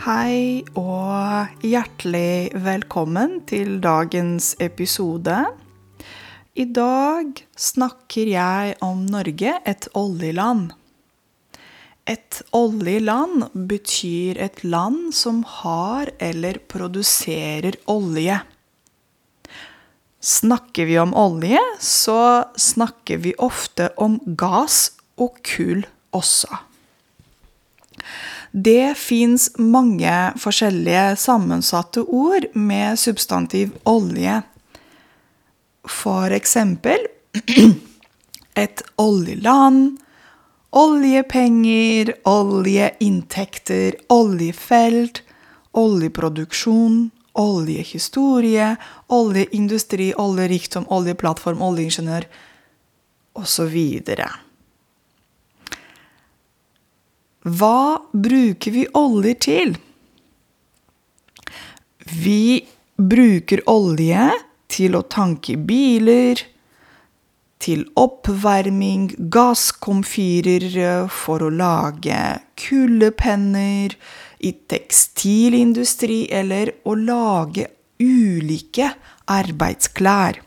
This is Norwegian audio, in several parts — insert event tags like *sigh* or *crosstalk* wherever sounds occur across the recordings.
Hei og hjertelig velkommen til dagens episode. I dag snakker jeg om Norge, et oljeland. Et oljeland betyr et land som har eller produserer olje. Snakker vi om olje, så snakker vi ofte om gass og kull også. Det fins mange forskjellige sammensatte ord med substantiv olje. For eksempel *clears throat* et oljeland, oljepenger, oljeinntekter, oljefelt, oljeproduksjon, oljehistorie, oljeindustri, oljerikdom, oljeplattform, oljeingeniør osv. Hva bruker vi oljer til? Vi bruker olje til å tanke biler, til oppvarming, gasskomfyrer for å lage kuldepenner, i tekstilindustri eller å lage ulike arbeidsklær.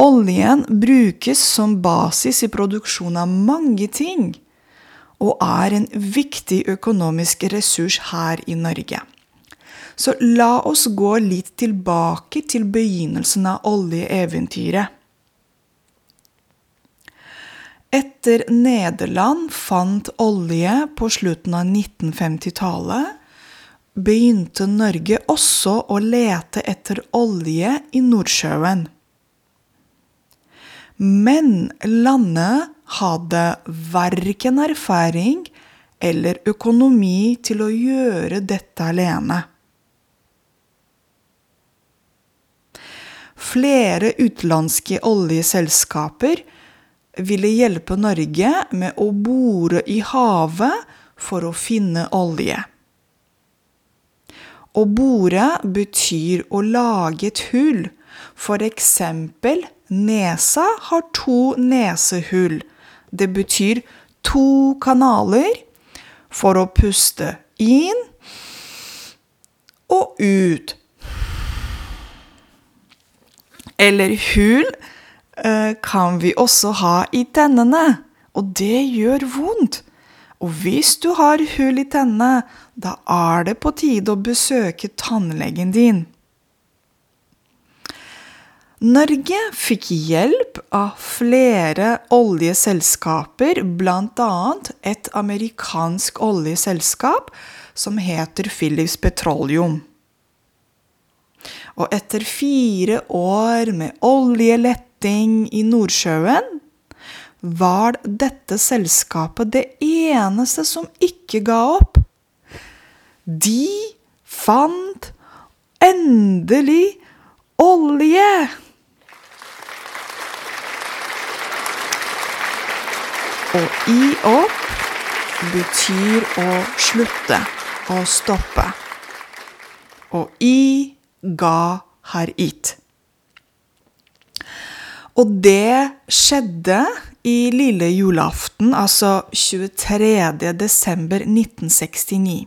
Oljen brukes som basis i produksjon av mange ting og er en viktig økonomisk ressurs her i Norge. Så la oss gå litt tilbake til begynnelsen av oljeeventyret. Etter Nederland fant olje på slutten av 1950-tallet, begynte Norge også å lete etter olje i Nordsjøen. Men landet hadde verken erfaring eller økonomi til å gjøre dette alene. Flere utenlandske oljeselskaper ville hjelpe Norge med å bore i havet for å finne olje. Å bore betyr å lage et hull. For eksempel nesa har to nesehull. Det betyr to kanaler for å puste inn og ut. Eller hull eh, kan vi også ha i tennene, og det gjør vondt. Og hvis du har hull i tennene, da er det på tide å besøke tannlegen din. Norge fikk hjelp av flere oljeselskaper, bl.a. et amerikansk oljeselskap som heter Philips Petroleum. Og etter fire år med oljeletting i Nordsjøen var dette selskapet det eneste som ikke ga opp. De fant endelig olje! Og i opp betyr å slutte, å stoppe. Og i ga har it. Og det skjedde i lille julaften, altså 23. desember 1969.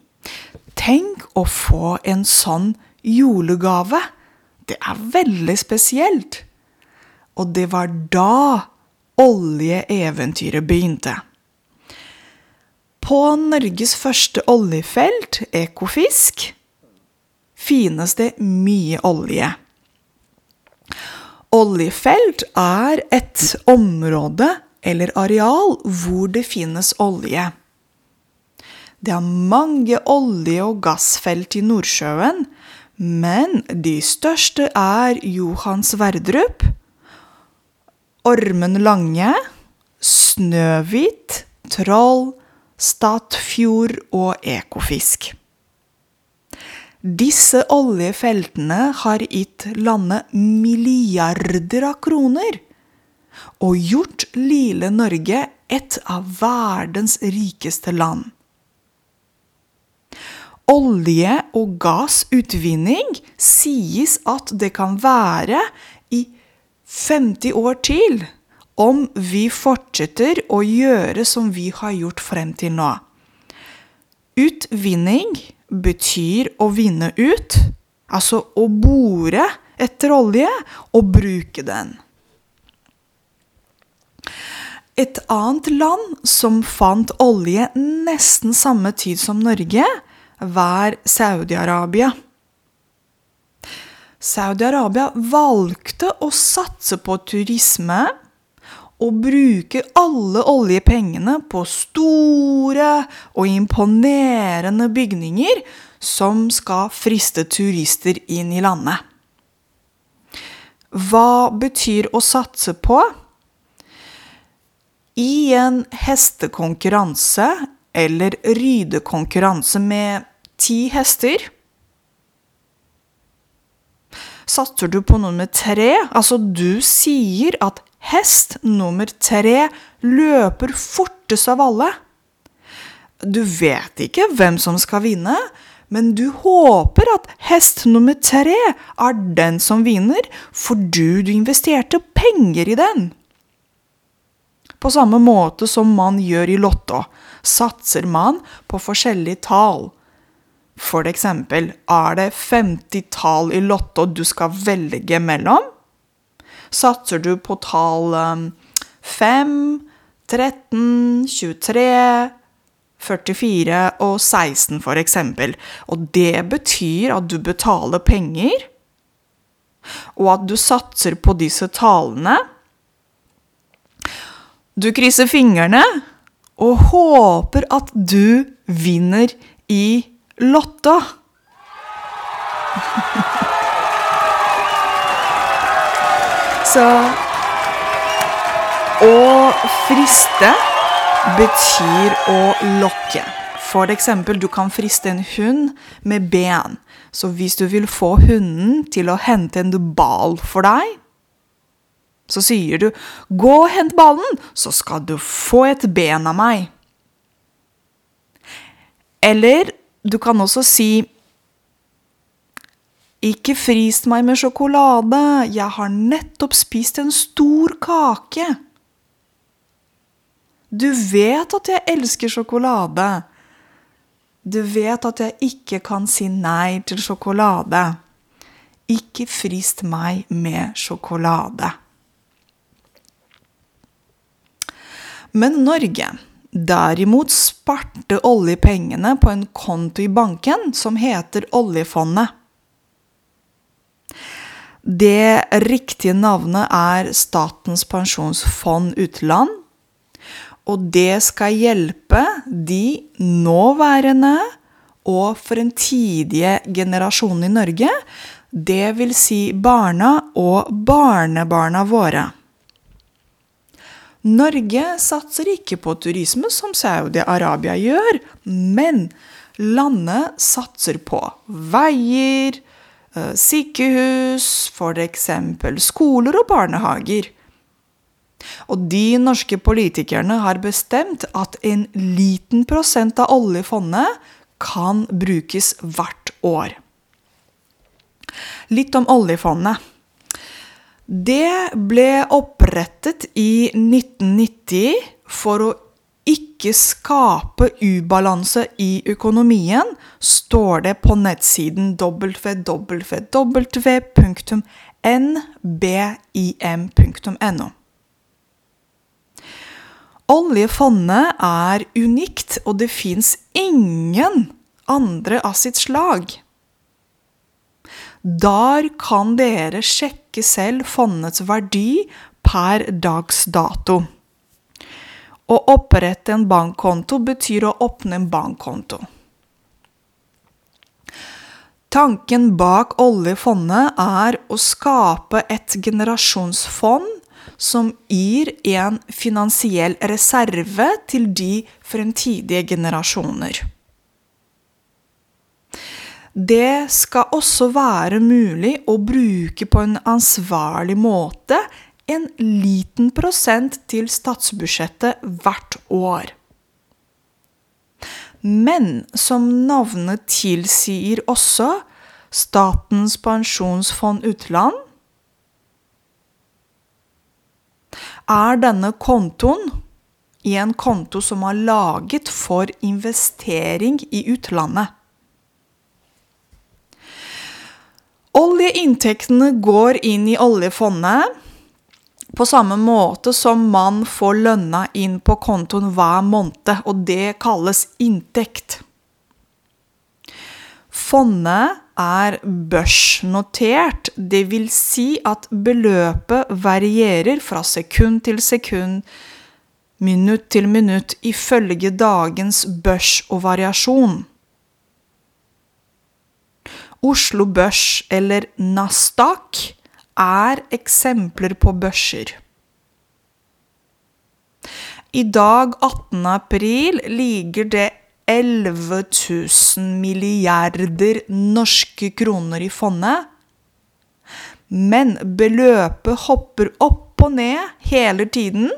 Tenk å få en sånn julegave! Det er veldig spesielt. Og det var da oljeeventyret begynte. På Norges første oljefelt, Ekofisk, finnes det mye olje. Oljefelt er et område eller areal hvor det finnes olje. Det er mange olje- og gassfelt i Nordsjøen, men de største er Johan Sverdrup, Ormen Lange, Snøhvit, Troll, Statfjord og Ekofisk. Disse oljefeltene har gitt landet milliarder av kroner og gjort lille Norge et av verdens rikeste land. Olje- og gassutvinning sies at det kan være i 50 år til om vi fortsetter å gjøre som vi har gjort frem til nå. Utvinning betyr å vinne ut, altså å bore etter olje og bruke den. Et annet land som fant olje nesten samme tid som Norge, var Saudi-Arabia. Saudi-Arabia valgte å satse på turisme og bruke alle oljepengene på store og imponerende bygninger som skal friste turister inn i landet. Hva betyr å satse på? I en hestekonkurranse eller ridekonkurranse med ti hester Satser du på nummer tre? Altså, du sier at hest nummer tre løper fortest av alle. Du vet ikke hvem som skal vinne, men du håper at hest nummer tre er den som vinner, fordi du investerte penger i den. På samme måte som man gjør i Lotto, satser man på forskjellige tall. For eksempel, er det 50 tall i Lotto du skal velge mellom? Satser du på tall 5, 13, 23, 44 og 16, for eksempel. Og det betyr at du betaler penger, og at du satser på disse tallene. Du krysser fingrene og håper at du vinner i Lotta. Så å friste betyr å lokke. For eksempel, du kan friste en hund med ben. Så hvis du vil få hunden til å hente en ball for deg, så sier du 'gå og hent ballen, så skal du få et ben av meg'. Eller du kan også si Ikke frist meg med sjokolade, jeg har nettopp spist en stor kake. Du vet at jeg elsker sjokolade. Du vet at jeg ikke kan si nei til sjokolade. Ikke frist meg med sjokolade. Men Norge derimot sparte oljepengene på en konto i banken som heter oljefondet. Det riktige navnet er Statens pensjonsfond utland, og det skal hjelpe de nåværende og fremtidige generasjonene i Norge, det vil si barna og barnebarna våre. Norge satser ikke på turisme som Saudi-Arabia gjør, men landet satser på veier, eh, sykehus, f.eks. skoler og barnehager. Og de norske politikerne har bestemt at en liten prosent av oljefondet kan brukes hvert år. Litt om oljefondet. Det ble opprettet i 1990 for å ikke skape ubalanse i økonomien, står det på nettsiden www.nbim.no. Oljefondet er unikt, og det fins ingen andre av sitt slag. Der kan dere sjekke selv fondets verdi per dags dato. Å opprette en bankkonto betyr å åpne en bankkonto. Tanken bak oljefondet er å skape et generasjonsfond som gir en finansiell reserve til de fremtidige generasjoner. Det skal også være mulig å bruke på en ansvarlig måte en liten prosent til statsbudsjettet hvert år. Men som navnet tilsier også, Statens pensjonsfond utland, er denne kontoen i en konto som er laget for investering i utlandet. Oljeinntektene går inn i oljefondet på samme måte som man får lønna inn på kontoen hver måned, og det kalles inntekt. Fondet er børsnotert, vil si at beløpet varierer fra sekund til sekund, minutt til minutt, ifølge dagens børs og variasjon. Oslo Børs eller Nasdaq er eksempler på børser. I dag, 18. april, ligger det 11 000 milliarder norske kroner i fondet. Men beløpet hopper opp og ned hele tiden.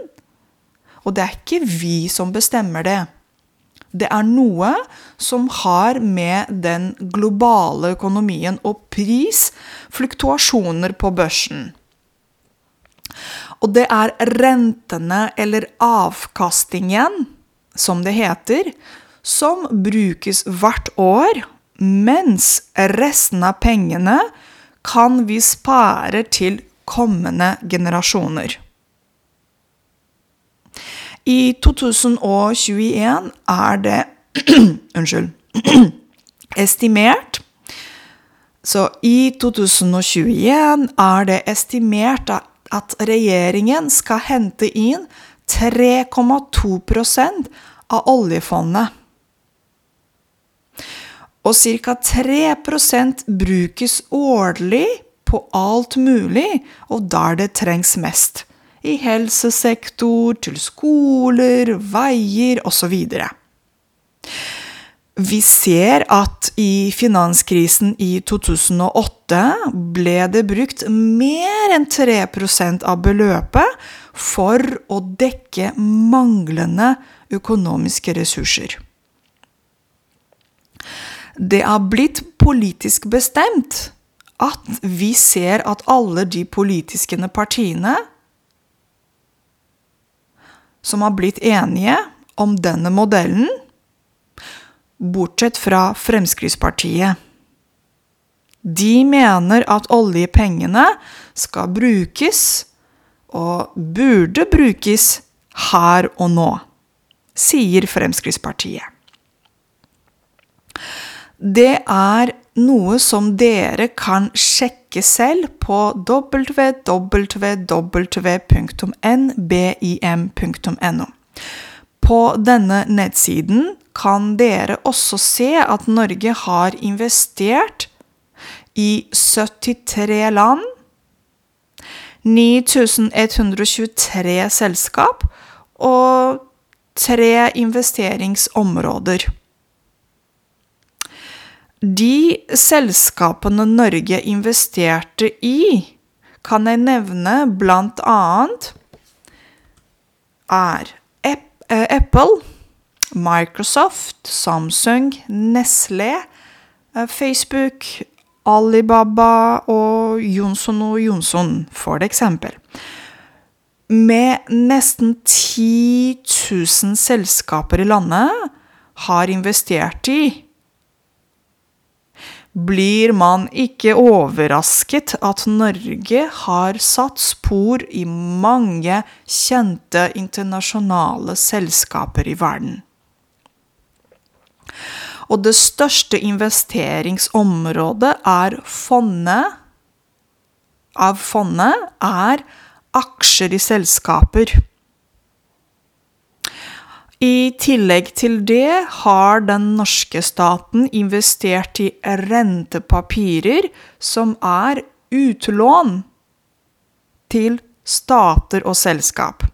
Og det er ikke vi som bestemmer det. Det er noe som har med den globale økonomien og pris, fluktuasjoner på børsen. Og det er rentene, eller avkastningen, som det heter, som brukes hvert år, mens resten av pengene kan vi spare til kommende generasjoner. I 2021 er det *clears throat* Unnskyld. *clears throat* estimert Så i 2021 er det estimert at regjeringen skal hente inn 3,2% av oljefondet. Og ca. 3% brukes årlig på alt mulig, og der det trengs mest i helsesektor, til skoler, veier osv. Vi ser at i finanskrisen i 2008 ble det brukt mer enn 3% av beløpet for å dekke manglende økonomiske ressurser. Det har blitt politisk bestemt at vi ser at alle de politiske partiene som har blitt enige om denne modellen, bortsett fra Fremskrittspartiet. De mener at oljepengene skal brukes, og burde brukes, her og nå, sier Fremskrittspartiet. Det er noe som dere kan sjekke selv på www.nbim.no. På denne nettsiden kan dere også se at Norge har investert i 73 land, 9123 selskap og tre investeringsområder. De selskapene Norge investerte i, kan jeg nevne blant annet er eh, Apple, Microsoft, Samsung, Nestle, eh, Facebook, Alibaba og Jonsson og Jonsson, for eksempel. Med nesten 10 000 selskaper i landet har investert i blir man ikke overrasket at Norge har satt spor i mange kjente internasjonale selskaper i verden. Og det største investeringsområdet er fondet av fondet er aksjer i selskaper. I tillegg til det har den norske staten investert i rentepapirer som er utlån til stater og selskap.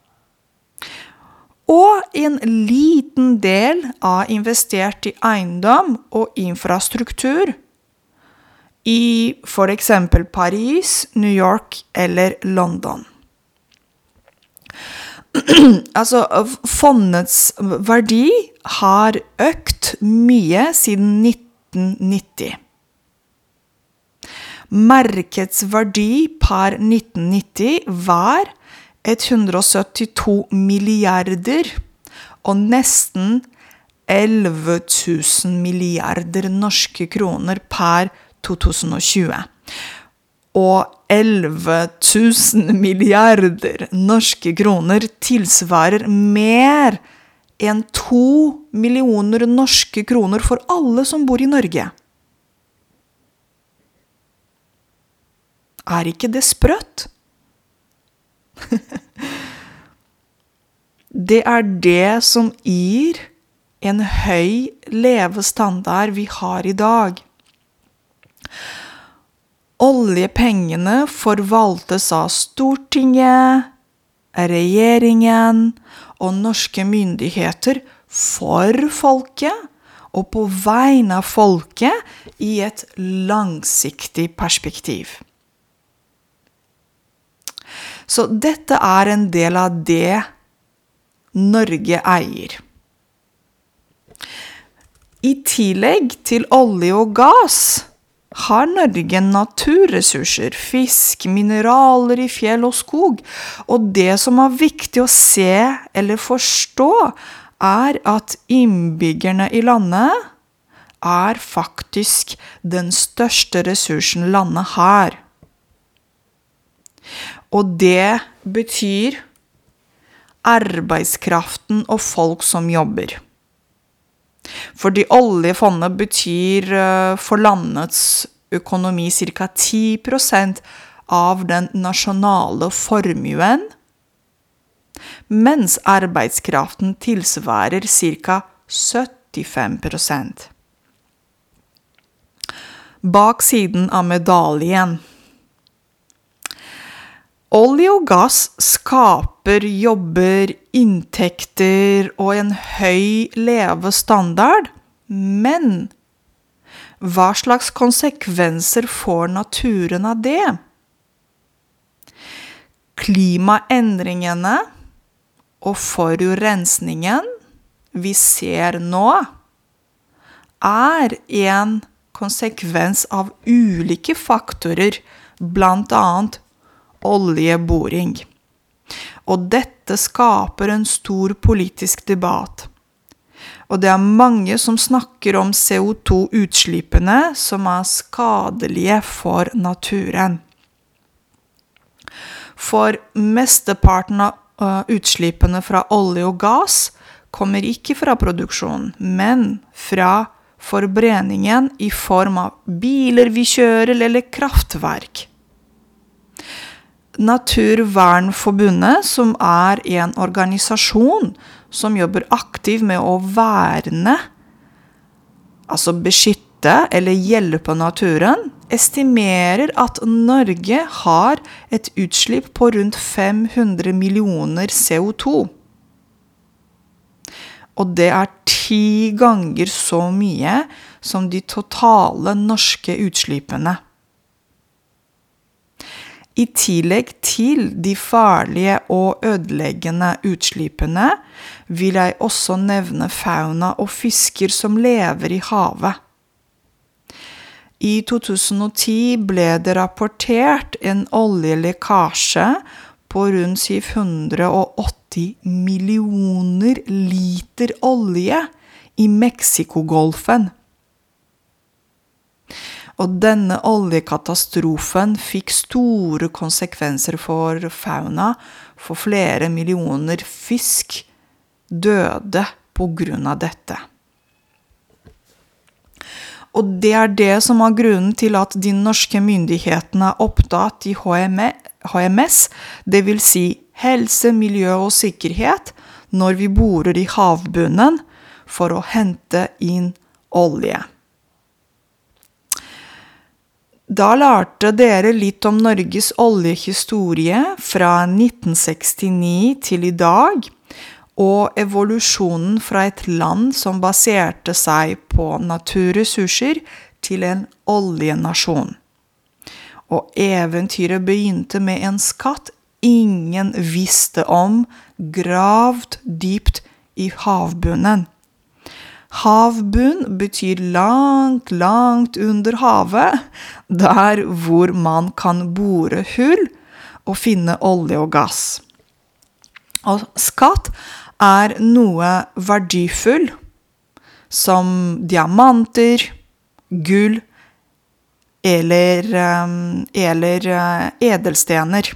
Og en liten del er investert i eiendom og infrastruktur i f.eks. Paris, New York eller London. *clears throat* altså, fondets verdi har økt mye siden 1990. Merkets verdi per 1990 var 172 milliarder og nesten 11 000 milliarder norske kroner per 2020. Og 11 000 milliarder norske kroner tilsvarer mer enn to millioner norske kroner for alle som bor i Norge. Er ikke det sprøtt? *laughs* det er det som gir en høy levestandard vi har i dag. Oljepengene forvaltes av Stortinget, regjeringen og norske myndigheter for folket og på vegne av folket i et langsiktig perspektiv. Så dette er en del av det Norge eier. I tillegg til olje og gass har Norge naturressurser, fisk, mineraler i fjell og skog. Og det som er viktig å se eller forstå, er at innbyggerne i landet er faktisk den største ressursen landet har. Og det betyr arbeidskraften og folk som jobber. Fordi oljefondet betyr eh, for landets økonomi ca. 10% av den nasjonale formuen, mens arbeidskraften tilsvarer ca. 75% Baksiden av medaljen Olje og gass skaper jobber, inntekter og en høy levestandard, men hva slags konsekvenser får naturen av det? Klimaendringene og forurensningen vi ser nå, er en konsekvens av ulike faktorer, blant annet oljeboring. Og dette skaper en stor politisk debatt. Og det er mange som snakker om CO2-utslippene som er skadelige for naturen. For mesteparten av uh, utslippene fra olje og gass kommer ikke fra produksjonen, men fra forbrenningen i form av biler vi kjører, eller kraftverk. Naturvernforbundet, som er en organisasjon som jobber aktivt med å verne, altså beskytte eller hjelpe naturen, estimerer at Norge har et utslipp på rundt 500 millioner CO2. Og det er ti ganger så mye som de totale norske utslippene. I tillegg til de farlige og ødeleggende utslippene vil jeg også nevne fauna og fisker som lever i havet. I 2010 ble det rapportert en oljelekkasje på rundt 780 millioner liter olje i Mexicogolfen. Og denne oljekatastrofen fikk store konsekvenser for fauna, for flere millioner fisk døde på grunn av dette. Og det er det som er grunnen til at de norske myndighetene er opptatt i HMS, dvs. Si helse, miljø og sikkerhet, når vi borer i havbunnen for å hente inn olje. Da lærte dere litt om Norges oljehistorie fra 1969 til i dag, og evolusjonen fra et land som baserte seg på naturressurser, til en oljenasjon. Og eventyret begynte med en skatt ingen visste om, gravd dypt i havbunnen. Havbunn betyr langt, langt under havet, der hvor man kan bore hull og finne olje og gass. Og skatt er noe verdifull, som diamanter, gull eller, eller edelstener.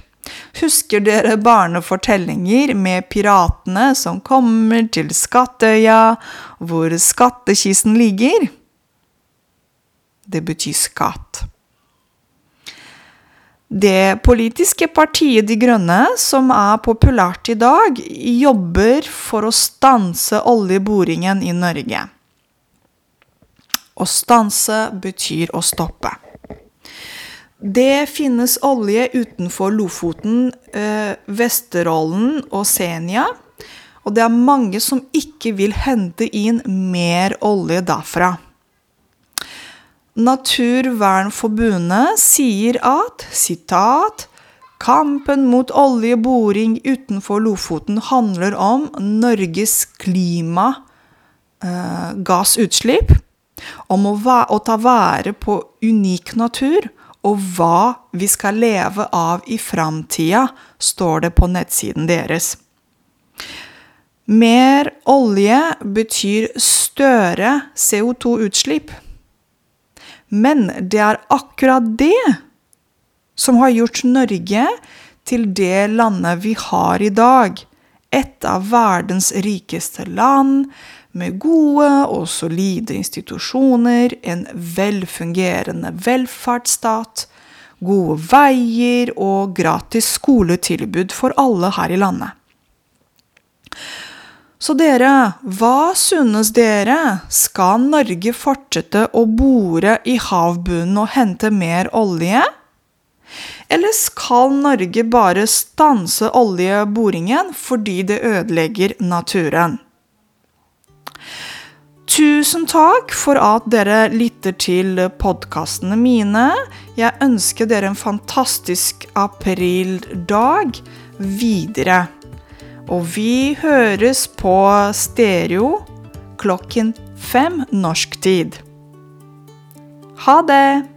Husker dere barnefortellinger med piratene som kommer til Skattøya, hvor skattkisten ligger? Det betyr skatt. Det politiske partiet De Grønne, som er populært i dag, jobber for å stanse oljeboringen i Norge. Å stanse betyr å stoppe. Det finnes olje utenfor Lofoten, eh, Vesterålen og Senja. Og det er mange som ikke vil hente inn mer olje derfra. Naturvernforbundet sier at sitat, Kampen mot oljeboring utenfor Lofoten handler om Norges klimagassutslipp, eh, om å, å ta vare på unik natur og hva vi skal leve av i framtida, står det på nettsiden deres. Mer olje betyr større CO2-utslipp. Men det er akkurat det som har gjort Norge til det landet vi har i dag. Et av verdens rikeste land, med gode og solide institusjoner, en velfungerende velferdsstat, gode veier og gratis skoletilbud for alle her i landet. Så dere, hva synes dere? Skal Norge fortsette å bore i havbunnen og hente mer olje? Eller skal Norge bare stanse oljeboringen fordi det ødelegger naturen? Tusen takk for at dere lytter til podkastene mine. Jeg ønsker dere en fantastisk aprildag videre. Og vi høres på stereo klokken fem norsk tid. Ha det!